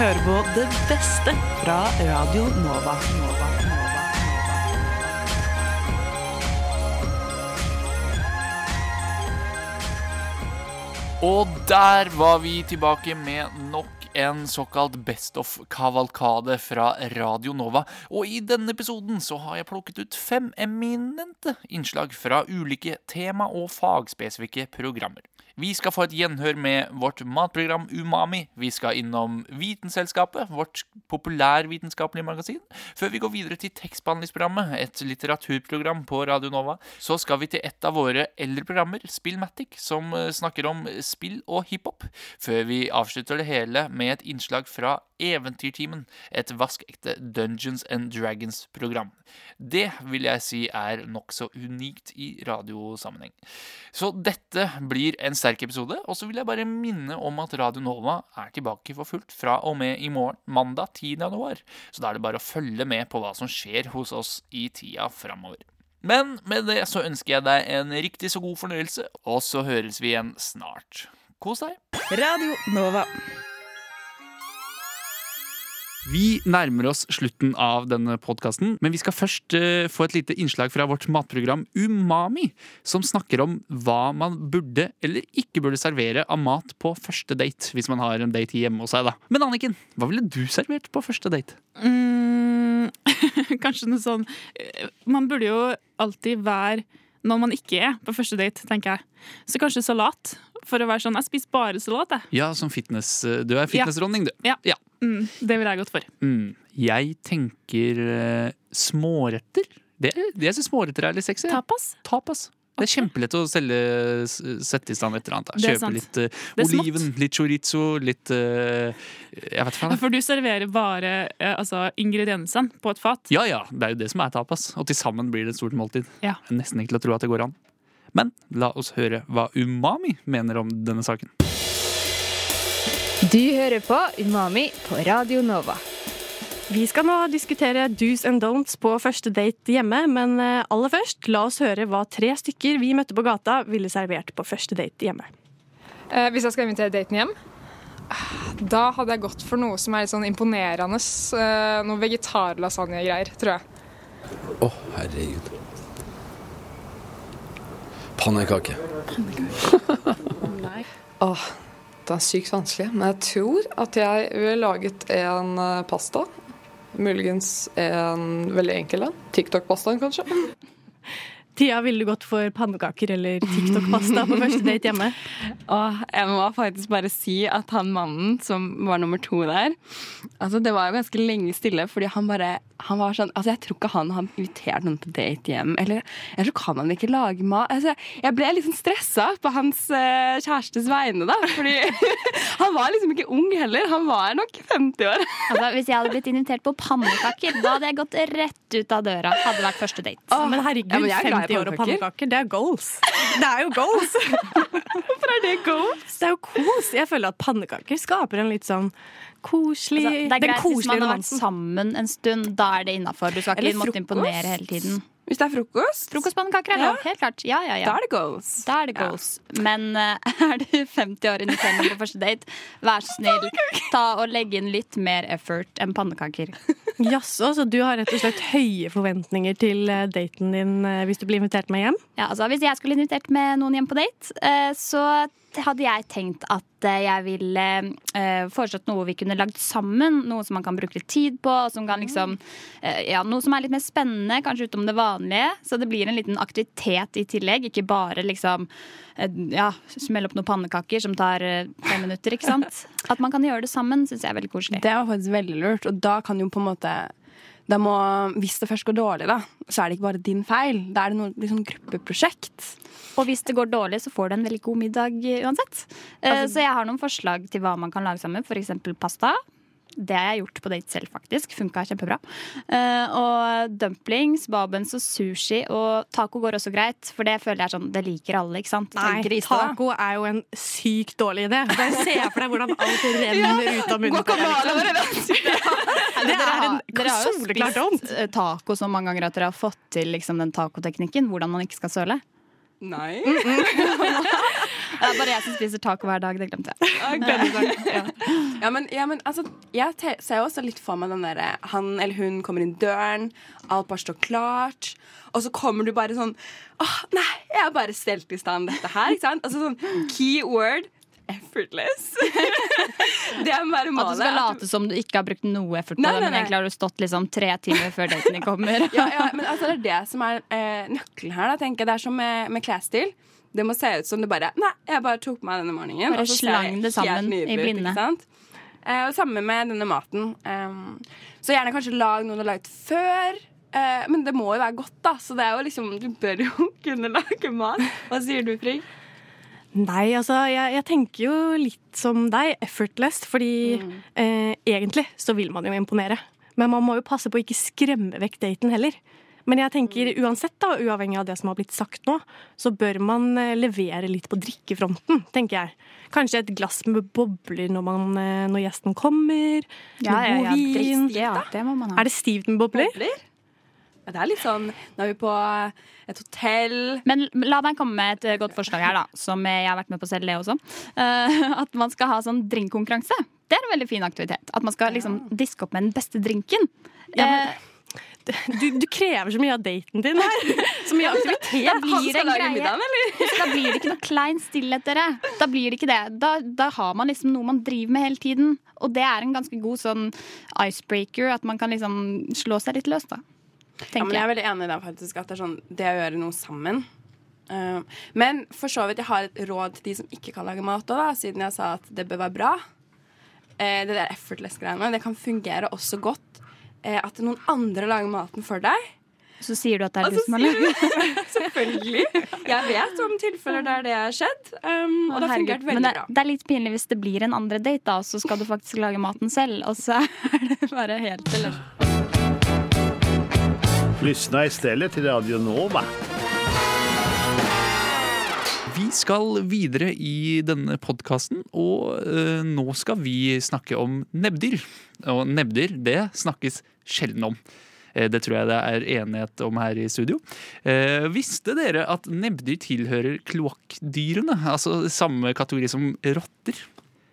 hører på det beste fra Radio Nova. Nova. Og der var vi tilbake med nok en såkalt Best of-kavalkade fra Radio Nova. Og i denne episoden så har jeg plukket ut fem eminente innslag fra ulike tema- og fagspesifikke programmer. Vi skal få et gjenhør med vårt matprogram Umami. Vi skal innom Vitenselskapet, vårt populærvitenskapelige magasin. Før vi går videre til tekstbehandlingsprogrammet, et litteraturprogram på Radio Nova, så skal vi til et av våre eldre programmer, Spillmatic, som eh, snakker om spill og hiphop. Før vi avslutter det hele med et innslag fra Eventyrtimen, et vaskeekte Dungeons and Dragons-program. Det vil jeg si er nokså unikt i radiosammenheng. Så dette blir en sterk episode, og så vil jeg bare minne om at Radio Nova er tilbake for fullt fra og med i morgen, mandag 10. januar. Så da er det bare å følge med på hva som skjer hos oss i tida framover. Men med det så ønsker jeg deg en riktig så god fornøyelse, og så høres vi igjen snart. Kos deg. Radio Nova. Vi nærmer oss slutten av denne podkasten, men vi skal først uh, få et lite innslag fra vårt matprogram Umami, som snakker om hva man burde eller ikke burde servere av mat på første date, hvis man har en date hjemme hos seg. da. Men Anniken, hva ville du servert på første date? Mm, kanskje noe sånn eh, Man burde jo alltid være når man ikke er på første date, tenker jeg. Så kanskje salat. For å være sånn, Jeg spiser bare salat, jeg. Ja, som fitness. eh, Du er fitnessdronning, du. Ja. Ja. Mm, det ville jeg gått for. Mm. Jeg tenker uh, småretter. Det, jeg syns småretter er litt sexy. Tapas? Tapas. Det er kjempelett å selge, sette i stand et eller annet. da. Kjøpe litt uh, smått. oliven, litt chorizo, litt uh, Jeg vet ikke hva. For du serverer bare uh, altså, ingrediensene på et fat. Ja ja, det er jo det som er tapas. Og til sammen blir det et stort måltid. Ja. Nesten ikke til å tro at det går an. Men la oss høre hva Umami mener om denne saken. Du hører på Umami på Radio Nova. Vi skal nå diskutere do's and don'ts på første date hjemme, men eh, aller først, la oss høre hva tre stykker vi møtte på gata, ville servert på første date hjemme. Eh, hvis jeg skal invitere daten hjem, da hadde jeg gått for noe som er litt sånn imponerende. Eh, noe vegetarlasagne-greier, tror jeg. Å, herregud. Pannekake. Åh, det er sykt vanskelig. Men jeg tror at jeg ville laget en eh, pasta. Muligens en veldig enkel en. TikTok-pastaen, kanskje. Tia, ville du gått for pannekaker eller TikTok-pasta på første date hjemme? Og jeg må faktisk bare si at han mannen som var nummer to der Altså Det var jo ganske lenge stille, fordi han bare han var sånn, altså Jeg tror ikke han har invitert noen på date hjem. Eller jeg tror kan han ikke lage mat. Altså, jeg ble liksom sånn stressa på hans uh, kjærestes vegne, da. Fordi han var liksom ikke ung heller. Han var nok 50 år. Altså, hvis jeg hadde blitt invitert på pannekaker, da hadde jeg gått rett ut av døra. Hadde vært første date. Men herregud, Ja, men jeg er glad i 50 år og pannekaker, det er goals. Det er jo goals! Hvorfor er det goals? Det er jo kos. Jeg føler at pannekaker skaper en litt sånn koselig Altså, det er greit hvis man har vært sammen en stund. Da er det innafor. Du skal ikke måtte imponere hele tiden. Hvis det er frokost, Frokostpannekaker er lov. Helt klart. Ja, ja, ja. da er det goals. Da er det goals. Men uh, er du 50 år og inviterer noen på første date, vær så snill, ta og legg inn litt mer effort enn pannekaker. Jaså, så du har rett og slett høye forventninger til eh, daten din eh, hvis du blir invitert med hjem? Ja, altså Hvis jeg skulle invitert med noen hjem på date, eh, så hadde jeg tenkt at eh, jeg ville uh, foreslått noe vi kunne lagd sammen. Noe som man kan bruke litt tid på. og Som kan liksom, uh, ja, noe som er litt mer spennende, kanskje utom det vanlige. Så det blir en liten aktivitet i tillegg. Ikke bare liksom uh, ja, smelle opp noen pannekaker som tar fem minutter. ikke sant? At man kan gjøre det sammen, syns jeg er veldig koselig. Det var faktisk veldig lurt, og da kan jo på en måte da må, Hvis det først går dårlig, da, så er det ikke bare din feil. Da er det noe liksom, gruppeprosjekt. Og hvis det går dårlig, så får du en veldig god middag eh, uansett. Eh, så jeg har noen forslag til hva man kan lage sammen. F.eks. pasta. Det har jeg gjort på date selv, faktisk. Funka kjempebra. Uh, og dumplings, babens og sushi. Og taco går også greit, for det føler jeg er sånn Det liker alle, ikke sant? Nei, grisete, da. taco er jo en sykt dårlig idé. Bare se for deg hvordan alt renner ut av munnen. på deg, liksom. Det er en Dere har jo spist eh, taco så mange ganger at dere har fått til liksom, den tacoteknikken. Hvordan man ikke skal søle. Nei. Det er bare jeg som spiser taco hver dag. Det glemte jeg. ja. Ja, men, ja, men altså, jeg ser jo også litt for meg den derre Han eller hun kommer inn døren, alt bare står klart, og så kommer du bare sånn Åh, nei, jeg har bare stelt i stand dette her. Ikke sant? Altså sånn keyword effortless. det er bare At du skal late som du ikke har brukt noe effort på Nei, det, men egentlig har du stått liksom tre timer før daten din kommer. ja, ja, men altså, det er det som er eh, nøkkelen her. Da, tenker jeg. Det er som med, med klesstil. Det må se ut som du bare Nei, jeg bare tok meg denne morgenen. Bare og så slang det sammen i blinde. Eh, og samme med denne maten. Um, så gjerne kanskje lag noe du har laget før. Eh, men det må jo være godt, da. Så det er jo liksom, du bør jo kunne lage mat. Hva sier du, Frigg? Nei, altså, jeg, jeg tenker jo litt som deg, effortless, fordi eh, egentlig så vil man jo imponere. Men man må jo passe på å ikke skremme vekk daten heller. Men jeg tenker uansett, da, uavhengig av det som har blitt sagt nå, så bør man eh, levere litt på drikkefronten, tenker jeg. Kanskje et glass med bobler når, man, eh, når gjesten kommer. Ja, ja, ja, vin. ja, det må man ha. Er det stivt med bobler? Bobler? Ja, det er litt sånn Nå er vi på et hotell. Men la meg komme med et eh, godt forslag her, da. Som jeg har vært med på selv, det også. Eh, at man skal ha sånn drinkkonkurranse. Det er en veldig fin aktivitet. At man skal liksom diske opp med den beste drinken. Eh, Du, du krever så mye av daten din her. Så mye aktivitet. da blir det en greie. middagen. Da blir det ikke noe klein stillhet, dere. Da blir det ikke det. Da, da har man liksom noe man driver med hele tiden. Og det er en ganske god sånn icebreaker. At man kan liksom slå seg litt løs, da. Ja, men jeg er veldig enig i det, faktisk, at det er sånn det å gjøre noe sammen. Uh, men for så vidt, jeg har et råd til de som ikke kan lage mat òg, siden jeg sa at det bør være bra. Eh, det der effortless-greiene. Det kan fungere også godt eh, at noen andre lager maten for deg. Så sier du at det er Og du som har lagd Selvfølgelig. Jeg vet om tilfeller der det har skjedd, um, og det har fungert veldig det, bra. det er litt pinlig hvis det blir en andre date, da, og så skal du faktisk lage maten selv. Og så er det bare helt eller. Lyssna istället till Radio Nova. Vi skal videre i denne podkasten, og eh, nå skal vi snakke om nebbdyr. Og nebbdyr, det snakkes sjelden om. Eh, det tror jeg det er enighet om her i studio. Eh, visste dere at nebbdyr tilhører kloakkdyrene? Altså samme kategori som rotter?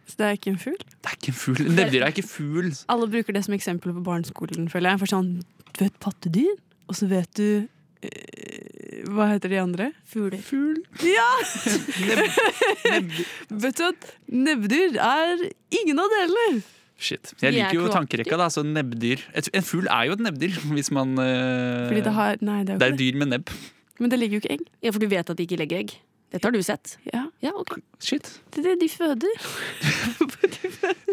Så det er ikke en fugl? Det er ikke en fugl. Nebbdyr er ikke fugl. Alle bruker det som eksempel på barneskolen, føler jeg. For sånn, du vet pattedyr, og så vet du eh, Hva heter de andre? Fugler. Fugl. Ja! Nebbdyr. Vet du at nebbdyr er ingen av delene? Shit. Jeg er liker jo tankerekka. da, så nebbdyr. Et, en fugl er jo et nebbdyr, hvis man eh, Fordi det har Nei, det er Det jo er ikke det. dyr med nebb. Men det legger jo ikke egg. Ja, for du vet at de ikke legger egg. Dette har du sett. Ja, Ja, ok. Shit. det er det de føder.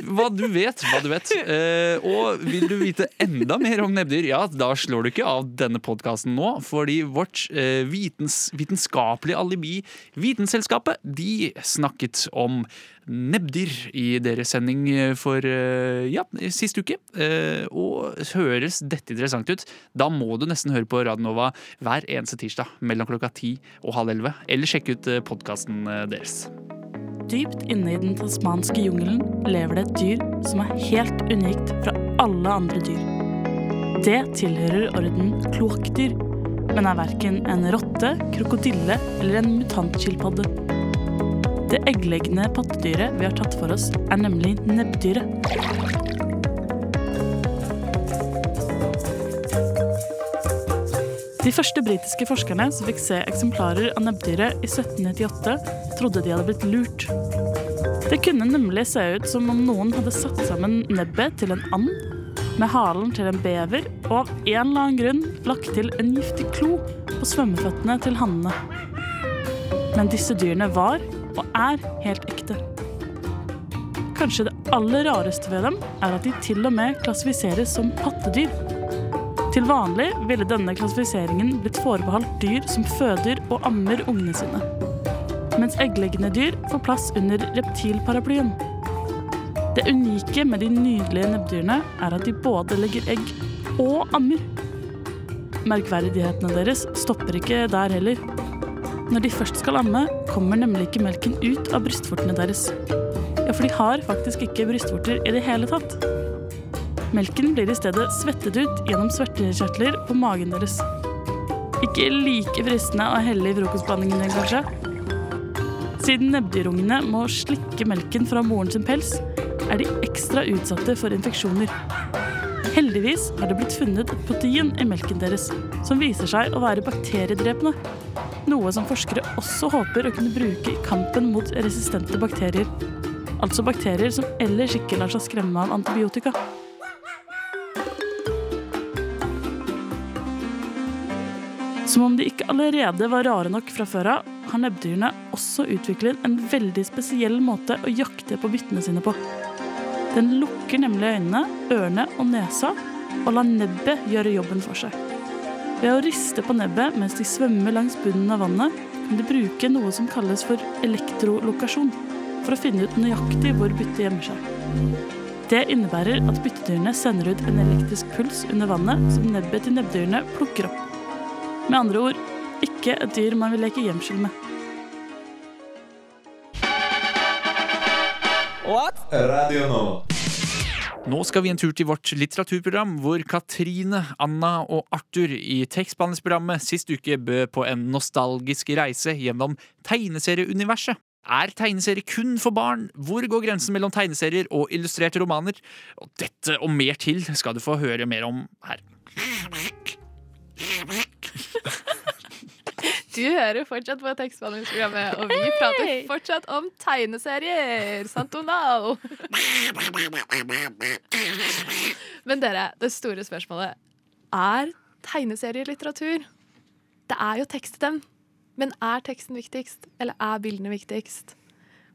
Hva du vet, hva du vet. Eh, og vil du vite enda mer om nebbdyr, ja, da slår du ikke av denne podkasten nå. Fordi vårt eh, vitens, vitenskapelige alibi, Vitenselskapet, de snakket om nebbdyr i deres sending for eh, ja, sist uke. Eh, og høres dette interessant ut, da må du nesten høre på Radionova hver eneste tirsdag mellom klokka ti og halv elleve. Eller sjekke ut podkasten deres. Dypt inne i den tasmanske jungelen lever det et dyr som er helt unikt fra alle andre dyr. Det tilhører orden kloakkdyr, men er verken en rotte, krokodille eller en mutantskilpadde. Det eggleggende pattedyret vi har tatt for oss, er nemlig nebbdyret. De første britiske forskerne som fikk se eksemplarer av nebbdyret i 1798, trodde de hadde blitt lurt. Det kunne nemlig se ut som om noen hadde satt sammen nebbet til en and med halen til en bever, og av en eller annen grunn lagt til en giftig klo på svømmeføttene til hannene. Men disse dyrene var, og er, helt ekte. Kanskje det aller rareste ved dem er at de til og med klassifiseres som pattedyr. Til vanlig ville denne klassifiseringen blitt forbeholdt dyr som føder og ammer ungene sine. Mens eggleggende dyr får plass under reptilparaplyen. Det unike med de nydelige nebbdyrene er at de både legger egg og ammer. Merkverdighetene deres stopper ikke der heller. Når de først skal amme, kommer nemlig ikke melken ut av brystvortene deres. Ja, for de har faktisk ikke brystvorter i det hele tatt. Melken blir i stedet svettet ut gjennom svertekjertler på magen deres. Ikke like fristende å helle i frokostblandingen din, kanskje? Siden nebbdyrungene må slikke melken fra moren sin pels, er de ekstra utsatte for infeksjoner. Heldigvis har det blitt funnet et protein i melken deres som viser seg å være bakteriedrepende. Noe som forskere også håper å kunne bruke i kampen mot resistente bakterier. Altså bakterier som ellers ikke lar seg skremme av antibiotika. Som om de ikke allerede var rare nok fra før av, har nebbdyrene også utviklet en veldig spesiell måte å jakte på byttene sine på. Den lukker nemlig øynene, ørene og nesa og lar nebbet gjøre jobben for seg. Ved å riste på nebbet mens de svømmer langs bunnen av vannet, kan de bruke noe som kalles for elektrolokasjon, for å finne ut nøyaktig hvor byttet gjemmer seg. Det innebærer at byttedyrene sender ut en elektrisk puls under vannet som nebbet til nebbdyrene plukker opp. Med andre ord ikke et dyr man vil leke gjemsel med. What? Radio nå. Nå skal vi en tur til vårt litteraturprogram, hvor Katrine, Anna og Arthur i tekstbehandlingsprogrammet sist uke bød på en nostalgisk reise gjennom tegneserieuniverset. Er tegneserie kun for barn? Hvor går grensen mellom tegneserier og illustrerte romaner? Og dette og mer til skal du få høre mer om her. Du hører fortsatt på tekstbehandlingsprogrammet, og vi prater fortsatt om tegneserier. Sant Donald? Men dere, det store spørsmålet er tegneserier litteratur? Det er jo tekst til dem. Men er teksten viktigst, eller er bildene viktigst?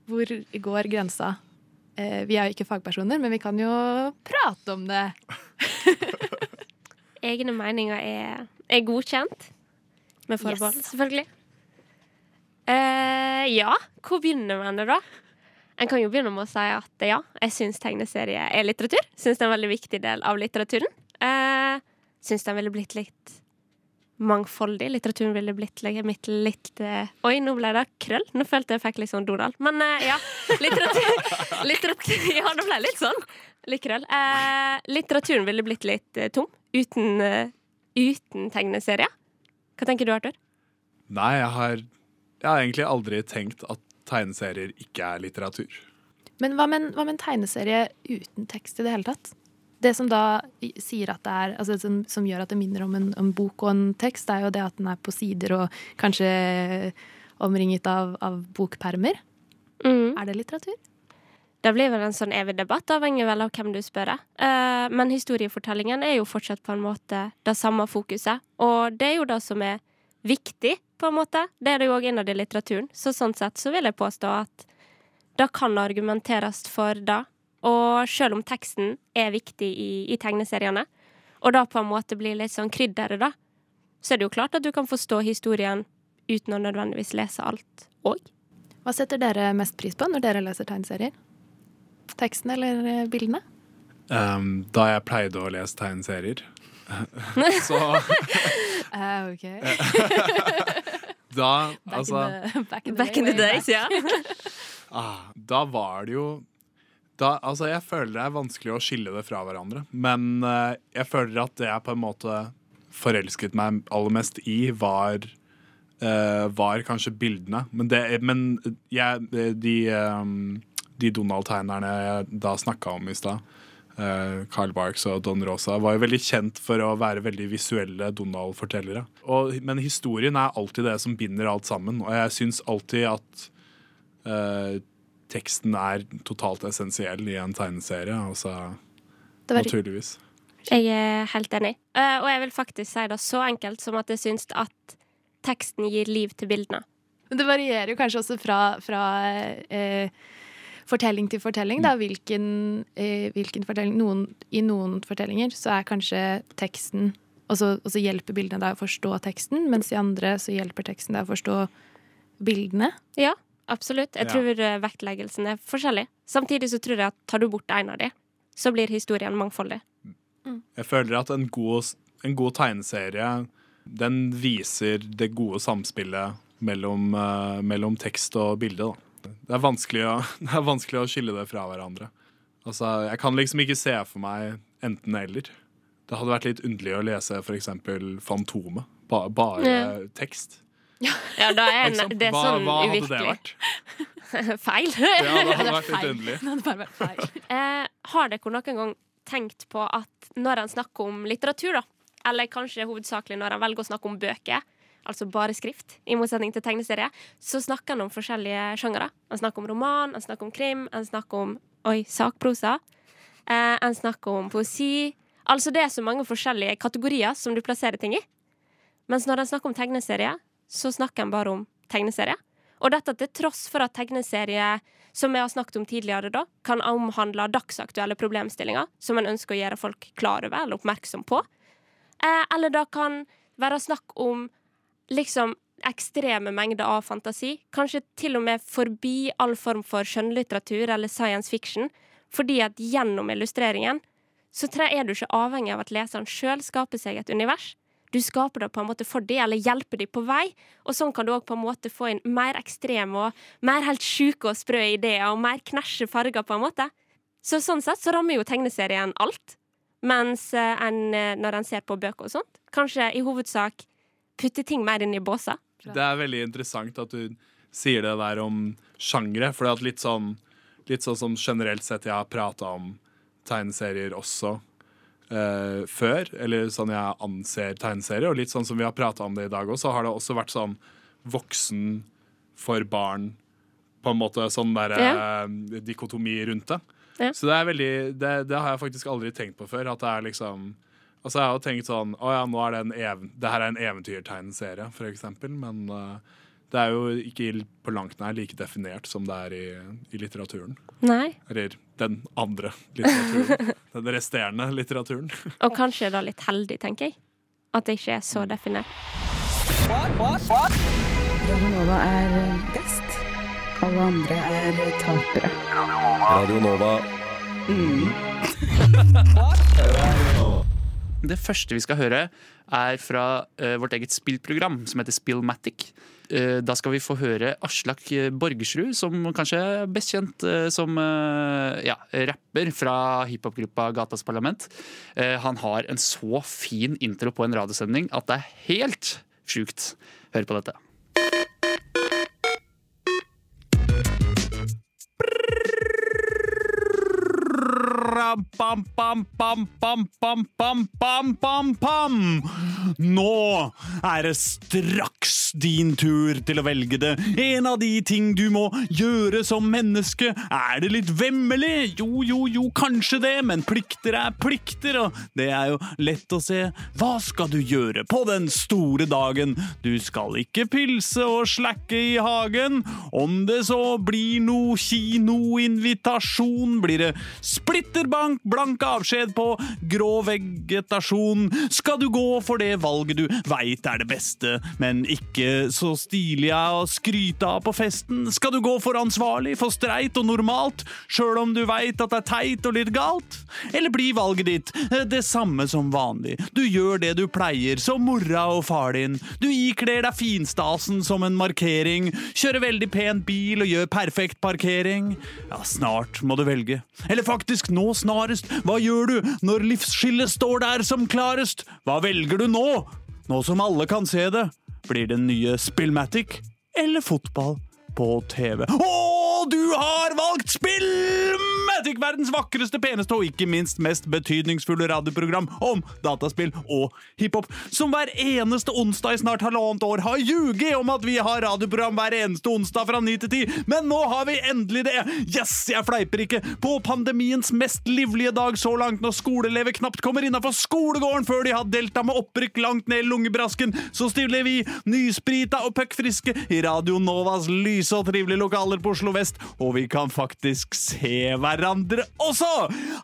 Hvor går grensa? Eh, vi er jo ikke fagpersoner, men vi kan jo prate om det. Egne meninger er, er godkjent. Med forbehold, Yes. selvfølgelig. Eh, ja, hvor begynner man det, da? En kan jo begynne med å si at ja, jeg syns tegneserie er litteratur. Syns det er en veldig viktig del av litteraturen. Eh, syns den ville blitt litt mangfoldig. Litteraturen ville blitt litt, litt, litt eh, Oi, nå ble det krøll. Nå følte jeg fikk litt sånn Donald. Men uh, ja. Litteratur, litteratur Ja, det ble litt sånn. Litt krøll. Uh, litteraturen ville blitt litt tom uten, uten tegneserier. Hva tenker du, Arthur? Nei, jeg har, jeg har egentlig aldri tenkt at tegneserier ikke er litteratur. Men hva med, hva med en tegneserie uten tekst i det hele tatt? Det som da sier at det er, altså som, som gjør at det minner om en, en bok og en tekst, er jo det at den er på sider og kanskje omringet av, av bokpermer. Er det litteratur? Det blir vel en sånn evig debatt, avhengig vel av hvem du spør. Uh, men historiefortellingen er jo fortsatt på en måte det samme fokuset. Og det er jo det som er viktig, på en måte. Det er det jo òg innad i litteraturen. Så sånn sett så vil jeg påstå at det kan argumenteres for det. Og selv om teksten er viktig i, i tegneseriene, og da på en måte blir litt sånn krydderet, da, så er det jo klart at du kan forstå historien uten å nødvendigvis lese alt òg. Hva setter dere mest pris på når dere leser tegneserier? Teksten eller eh, bildene? Um, da jeg pleide å lese tegneserier, så uh, ok. Da, Back, altså in the, back in the, Back in the days, ja. ah, Da var det jo da, altså Jeg føler det er vanskelig å skille det fra hverandre. Men uh, jeg føler at det jeg på en måte forelsket meg aller mest i, var uh, Var kanskje bildene. Men, det, men jeg, de, eh, de Donald-tegnerne jeg da snakka om i stad, eh, Carl Barks og Don Rosa, var jo veldig kjent for å være veldig visuelle Donald-fortellere. Men historien er alltid det som binder alt sammen, og jeg syns alltid at eh, teksten er totalt essensiell i en tegneserie. Altså, var- naturligvis. Jeg er helt enig. Eh, og jeg vil faktisk si det så enkelt som at jeg syns at teksten gir liv til bildene. Men det varierer jo kanskje også fra, fra eh, fortelling til fortelling. Da. Hvilken, eh, hvilken fortelling noen, I noen fortellinger så er kanskje teksten Og så, og så hjelper bildene deg å forstå teksten, mens i andre så hjelper teksten deg å forstå bildene. Ja, absolutt. Jeg tror ja. vektleggelsen er forskjellig. Samtidig så tror jeg at tar du bort en av de, så blir historien mangfoldig. Jeg føler at en god, en god tegneserie den viser det gode samspillet mellom, uh, mellom tekst og bilde. Da. Det, er vanskelig å, det er vanskelig å skille det fra hverandre. Altså, jeg kan liksom ikke se for meg enten-eller. Det hadde vært litt underlig å lese f.eks. Fantomet. Ba, bare Ja. tekst. Ja, da er en, det er Hva- sånn hva hadde det vært? feil. Ja, det hadde vært litt underlig. Det hadde bare vært feil. Eh, har dere noen gang tenkt på at når han snakker om litteratur, da, eller kanskje hovedsakelig når han velger å snakke om bøker, altså bare skrift, i motsetning til tegneserie, så snakker han om forskjellige sjangere. Han snakker om roman, han snakker om krim, han snakker om oi, sakprosa. Eh, han snakker om poesi. Altså det er så mange forskjellige kategorier som du plasserer ting i. Mens når han snakker om tegneserie, så snakker han bare om tegneserie. Og dette til tross for at tegneserie, som jeg har snakket om tidligere, da, kan omhandle dagsaktuelle problemstillinger som en ønsker å gjøre folk klar over eller oppmerksom på. Eh, eller det kan være snakk om liksom ekstreme mengder av fantasi. Kanskje til og med forbi all form for skjønnlitteratur eller science fiction. Fordi at gjennom illustreringen så er du ikke avhengig av at leseren sjøl skaper seg et univers. Du skaper det på en måte for dem, eller hjelper dem på vei. Og sånn kan du òg på en måte få inn mer ekstreme og mer helt sjuke og sprø ideer, og mer knæsje farger, på en måte. Så sånn sett så rammer jo tegneserien alt. Mens eh, en, eh, når en ser på bøker og sånt, kanskje i hovedsak putter ting mer inn i båser. Det er veldig interessant at du sier det der om sjangre. For det er litt sånn, litt sånn som generelt sett jeg har prata om tegneserier også eh, før. Eller sånn jeg anser tegneserier. Og litt sånn som vi har prata om det i dag òg, så har det også vært sånn voksen for barn. På en måte sånn der Ja. eh, dikotomi rundt det. Ja. Så det er veldig det, det har jeg faktisk aldri tenkt på før. At det er liksom Altså Jeg har jo tenkt sånn Å ja, nå er det en even, det her er en eventyrtegneserie, for eksempel. Men uh, det er jo ikke på langt nær like definert som det er i, i litteraturen. Nei. Eller den andre litteraturen. den resterende litteraturen. Og kanskje er det litt heldig, tenker jeg. At det ikke er så definert. Radio Nova er best. Alle andre er tapere. Radio Nova. Det første vi skal høre, er fra uh, vårt eget spillprogram som heter Spillmatic. Uh, da skal vi få høre Aslak Borgersrud, som kanskje er best kjent uh, som eh, ja, rapper fra hiphopgruppa Gatas Parlament. Eh, han har en så fin intro på en radiosending at det er helt sjukt. Hør på dette. Pam. Nå er det straks din tur til å velge det. En av de ting du må gjøre som menneske. Er det litt vemmelig? Jo, jo, jo, kanskje det, men plikter er plikter, og det er jo lett å se. Hva skal du gjøre på den store dagen? Du skal ikke pilse og slakke i hagen. Om det så blir noe kinoinvitasjon, blir det splitterbank, blank avskjed på grå vegetasjon. Skal du gå for det valget du veit er det beste, men ikke så stilig å skryte av på festen? Skal du gå for ansvarlig, for streit og normalt, sjøl om du veit at det er teit og litt galt? Eller blir valget ditt eh, det samme som vanlig? Du gjør det du pleier, som mora og far din. Du ikler deg finstasen som en markering, kjører veldig pen bil og gjør perfekt parkering. Ja, snart må du velge. Eller faktisk nå snarest. Hva gjør du når livsskillet står der som klarest? Hva velger du nå? Nå som alle kan se det. Blir det nye Spillmatic eller fotball på TV? Å, du har valgt Spillmatic! Verdens vakreste, peneste og ikke minst mest betydningsfulle radioprogram om dataspill og hiphop, som hver eneste onsdag i snart halvannet år har ljuget om at vi har radioprogram hver eneste onsdag fra ni til ti, men nå har vi endelig det! Yes, jeg fleiper ikke! På pandemiens mest livlige dag så langt, når skoleelever knapt kommer innafor skolegården før de har delta med opprykk langt ned i lungebrasken, så stiller vi nysprita og puckfriske i Radio Novas lyse og trivelige lokaler på Oslo vest, og vi kan faktisk se hverandre også!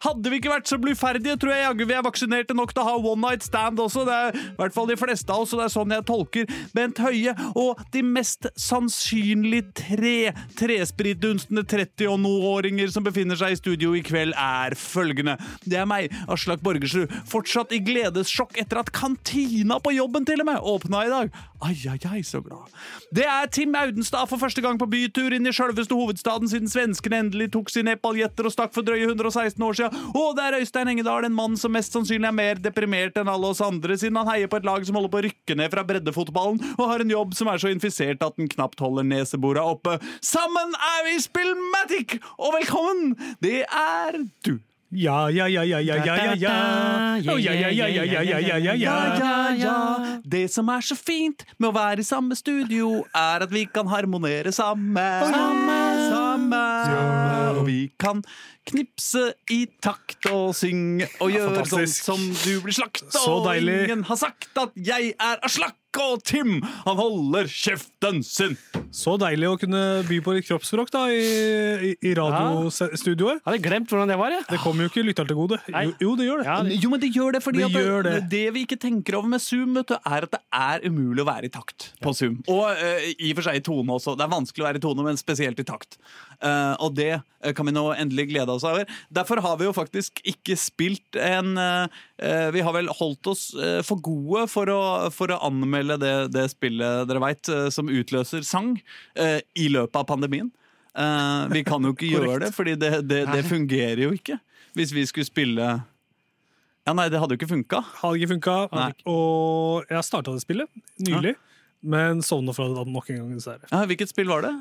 Hadde vi ikke vært så bluferdige, tror jeg jaggu vi er vaksinerte nok til å ha one night stand også. Det er i hvert fall de fleste av oss, og det er sånn jeg tolker Bent Høie. Og de mest sannsynlig tre trespritdunstende 30- og noe-åringer som befinner seg i studio i kveld, er følgende. Det er meg, Aslak Borgersrud, fortsatt i gledessjokk etter at kantina på jobben til og med åpna i dag. Ai, ai, ai, så glad. Det er Tim Audenstad for første gang på bytur inn i sjølveste hovedstaden siden svenskene endelig tok sine epaljetter og stakk for drøye 116 år siden. Og det er Øystein Engedal, en mann som mest sannsynlig er mer deprimert enn alle oss andre, siden han heier på et lag som holder på å rykke ned fra breddefotballen, og har en jobb som er så infisert at den knapt holder neseborene oppe. Sammen er vi Spillmatic! Og velkommen! Det er du. Ja, ja, ja, ja, ja, ja, ja, ja. Ja, ja, ja, ja, ja, ja, ja, ja, Ja, ja, ja. Det som er så fint med å være i samme studio, er at vi kan harmonere sammen. Sammen. Og vi kan knipse i takt og synge og gjøre sånn som du blir slakt. Og ingen har sagt at jeg er aslakk. Og Tim, han holder kjeften sin. Så deilig å kunne by på litt kroppsspråk da, i, i, i radiostudioet. Hadde glemt hvordan det var, jeg. Det kommer jo ikke lytteren til gode. Jo, jo, det gjør det. Jo, men det gjør det, fordi Det at det, gjør det. det. vi ikke tenker over med Zoom, vet du, er at det er umulig å være i takt på Zoom. Og uh, i og for seg i tone også. Det er vanskelig å være i tone, men spesielt i takt. Eh, og det eh, kan vi nå endelig glede oss over. Derfor har vi jo faktisk ikke spilt en eh, Vi har vel holdt oss for gode for å, for å anmelde det, det spillet dere veit, som utløser sang, i løpet av pandemien. Vi kan jo ikke gjøre det, fordi det, det, det fungerer jo ikke. Hvis vi skulle spille Ja, nei, det hadde jo ikke funka. Hadde ikke funka. Og jeg starta det spillet nylig, men sovna fra det nok en gang, dessverre. Ja, hvilket spill var det?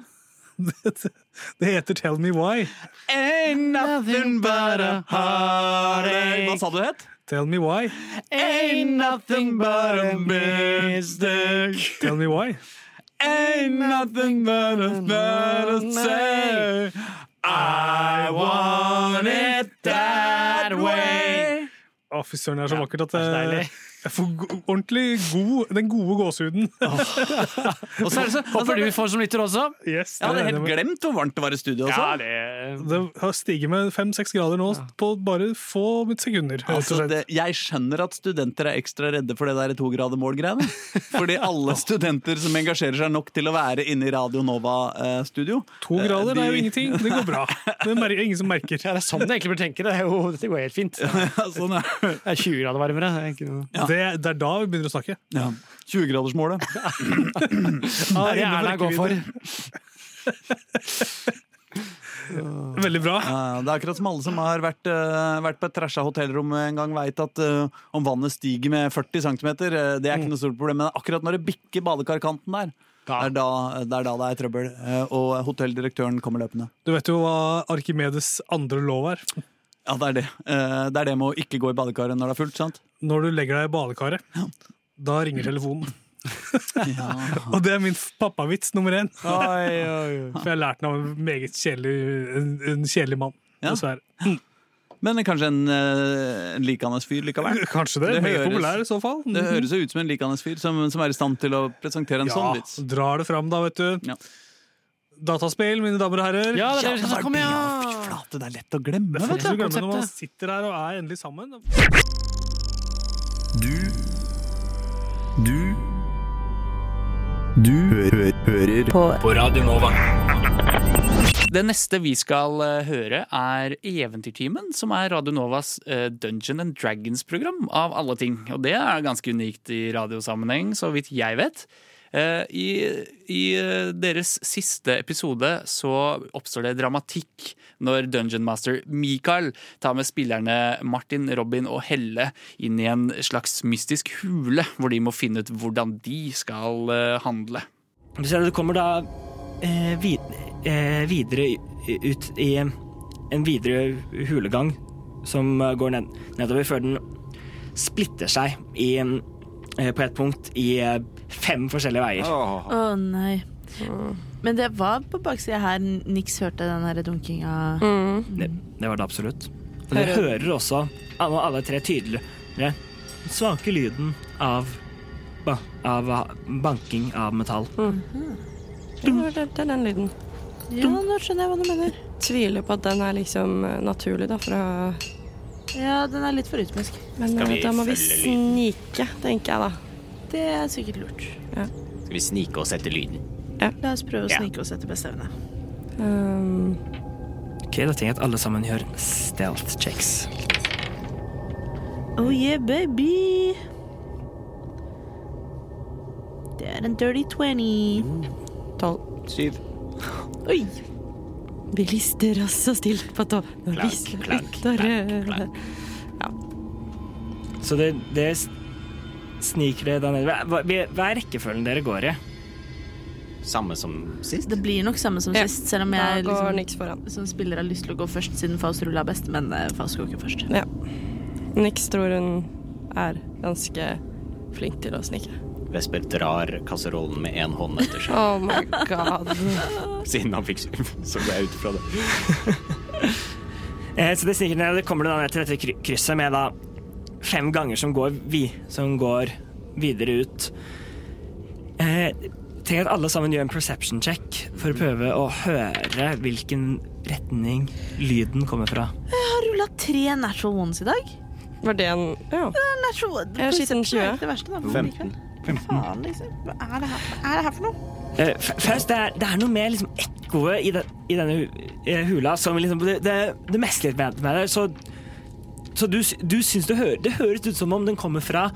Det heter Tell Me Why. Ain't nothing but a heartache Hva sa du het? Tell Me Why. Ain't nothing but a mistake Tell Me Why. Ain't nothing but a mistake say I want it that way Å, fy søren, det er så vakkert at det er så jeg, får ordentlig god, den gode gåsehuden. Og så er det så Håper du får som lytter også. Yes, Jeg hadde helt det- glemt hvor varmt det var i studio også. Ja, det Det har stiget med fem-seks grader nå på bare få sekunder. Altså, det, jeg skjønner at studenter er ekstra redde for det der togradermål-greiene. Fordi alle studenter som engasjerer seg nok til å være inne i Radio Nova-studio To grader de... er jo ingenting. Det går bra. Det er ingen som merker. Ja, det er sånn det egentlig bør tenke. Det, er jo, det går helt fint. sånn er. Det er 20 grader varmere. Det er ikke noe. Det, det er da vi begynner å snakke. Ja. 20-gradersmålet. Det er det jeg går for? Veldig bra. Det er akkurat som alle som har vært, eh, vært på et trasha hotellrom en gang, veit at eh, om vannet stiger med 40 cm, det er ikke noe stort problem. Men akkurat når det bikker badekarkanten der, det er da det er, da det er trøbbel. eh, og hotelldirektøren kommer løpende. Du vet jo hva Arkimedes andre lov er. Ja, det er det. Eh, det er det med å ikke gå i badekaret når det er fullt, sant? Når du legger deg i badekaret, da ringer telefonen. Og det er min pappavits nummer én. Oi, oi, oi. For jeg har lært den av en meget kjedelig, en, en kjedelig mann. Ja. Dessverre. Men kanskje en, eh, en likende fyr likevel? Kanskje det. Meget populær i så fall. Det høres ut som en likende fyr som, som er i stand til å presentere en Ja, sånn vits. drar det fram da, vet du. Ja. Dataspill, mine damer og herrer. Ja, det er det vi skal snakke om, ja. Fy flate, det er lett å glemme. Det er lett å glemme når man sitter her og er endelig sammen. Du Du Du hø hører på. på Radio Nova. Det neste vi skal eh, høre, er Eventyrtimen, som er Radio Novas eh, Dungeon and Dragons-program, av alle ting. Og det er ganske unikt i radiosammenheng, så vidt jeg vet. Eh, I, i eh, deres siste episode så oppstår det dramatikk når Dungeon Master Mikael tar med spillerne Martin, Robin og Helle inn i en slags mystisk hule, hvor de må finne ut hvordan de skal eh, handle. Du ser det, du kommer da eh, vid, eh, videre ut i en videre hulegang som går ned, nedover før den splitter seg i, på et punkt i fem forskjellige veier. Å nei. Men det var på baksida her Nix hørte den her dunkinga. Det, det var det absolutt. Og dere Hører- også alle, alle tre tydeligere den svake lyden av, ba, av banking av metall. Det er det er den lyden. Ja, nå skjønner jeg hva du mener. Tviler på at den er liksom eh, naturlig, da, fra Ja, den er litt for rytmisk. Men eh, da må vi snike, tenker jeg da. Det er sikkert lurt. Ja. Skal vi snike oss etter lyden? La oss prøve å Ja. snike oss etter beste evne. Um, Ok, Da tenker jeg at alle sammen gjør stealth checks. Oh yeah, baby! Det er en dirty 20. Tolv. Syv. Oi! Vi lister oss så stilt på tå klank, klank. Ja. Så det, det s- sniker det der nede? Hva, hva er rekkefølgen dere går i? Samme som sist? Det blir nok samme som Ja. sist, selv om jeg går liksom, som spiller har lyst til å gå først, siden Faust rulla best. Men eh, Faust går ikke først. Ja. Nix tror hun er ganske flink til å snike. Vesper drar kasserollen med én hånd etter seg. Oh my god. Siden han fikk så ble jeg ute fra det. Eh, så det sniker ned, det kommer det da ned til dette kry- krysset med da fem ganger som går, vi, som går videre ut. Eh, tenk at alle sammen gjør en perception check for å prøve å høre hvilken retning lyden kommer fra. Jeg har rulla tre natural ones i dag. Var det en Ja. Natural, Jeg har skitt en 20. Det er det verste, da. men likevel. Faen, liksom. Hva er det her, hva er det her for noe? Eh, først, det er, det er noe med liksom ekkoet i, den- i denne eh, hula som liksom Det, det, det med, med det. Så, så du, du syns det, hø- det høres ut som om den kommer fra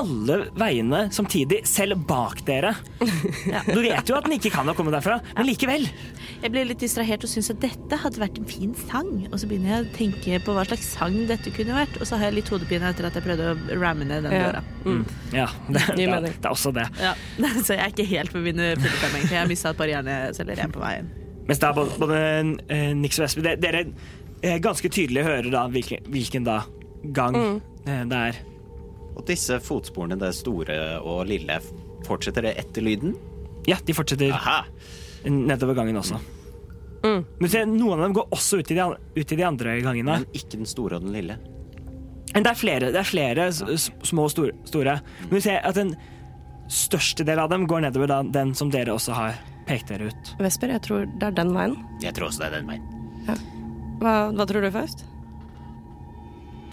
alle veiene samtidig, selv bak dere. Du vet jo at den ikke kan ha kommet derfra, men likevel. Jeg ble litt distrahert og syntes at dette hadde vært en fin sang. Og så begynner jeg å tenke på hva slags sang dette kunne vært, og så har jeg litt hodepine etter at jeg prøvde å ramme ned den Ja. døra. Mm. Ja, det, det, det er også det. Ja. Så jeg er ikke helt på mine fulle fem, egentlig. Jeg har mista et par hjerneceller igjen på veien. Mens da både, både eh, Nix og Espen det- Dere ganske tydelig hører da hvilken, hvilken da gang Mm. eh, det er. Og disse fotsporene, det store og lille, fortsetter det etter lyden? Ja, de fortsetter nedover gangen også. Men se, noen av dem går også ut i de, ut i de andre gangene. Men ikke den store og den lille. Men det er flere, det er flere s- små og store, store. Men vi ser at den største del av dem går nedover da, den som dere også har pekt dere ut. Vesper, jeg tror det er den veien. Jeg tror også det er den veien. Hva, hva tror du, Faust?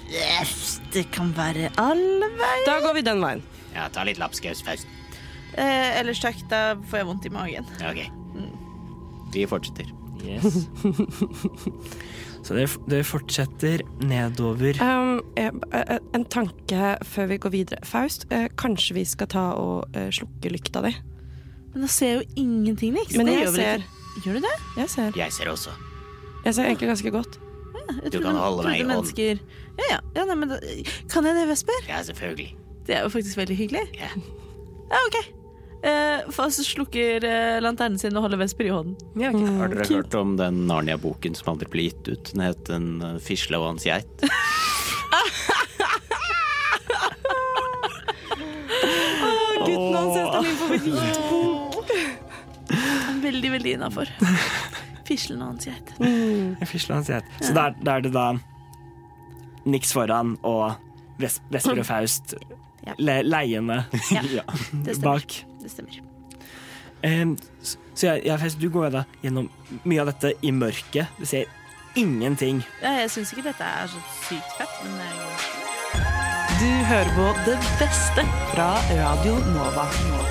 Yes, det kan være alle veier. Da går vi den veien. Ja, ta litt lapskaus, Faust. Eh, ellers takk, da får jeg vondt i magen. Ja, OK. Vi fortsetter. Yes. Så dere, dere fortsetter nedover. Um, eh, eh, en tanke før vi går videre. Faust, eh, kanskje vi skal ta og eh, slukke lykta di? Men da ser jeg jo ingenting, Nix. Men Det jeg ser. Gjør du det? Jeg ser. Jeg ser også. Jeg ser egentlig ganske godt. Jeg Du kan holde meg i hånden. Ja, ja. ja nei, men kan jeg det, Vesper? Ja, selvfølgelig. Det er jo faktisk veldig hyggelig. Ja. Ja, OK. Eh, Faust slukker eh, lanternen sin og holder Vesper i hånden. Ja, Har dere hørt om den Narnia-boken som aldri ble gitt ut? Den het En eh, fisle og hans geit. Gutten hans heter min favorittbok. Veldig, veldig innafor. Fislen og hans geit. Fisle hans geit. Så da, er- er det da Nix foran og Vesper og Faust Ja. le, leiende Ja, det bak. Det stemmer. Um, så ja, ja, Faust, du går da gjennom mye av dette i mørket. Du ser ingenting. Ja, jeg syns ikke dette er så sykt fett, men det er jo Du hører på det beste fra Radio Nova. Nova.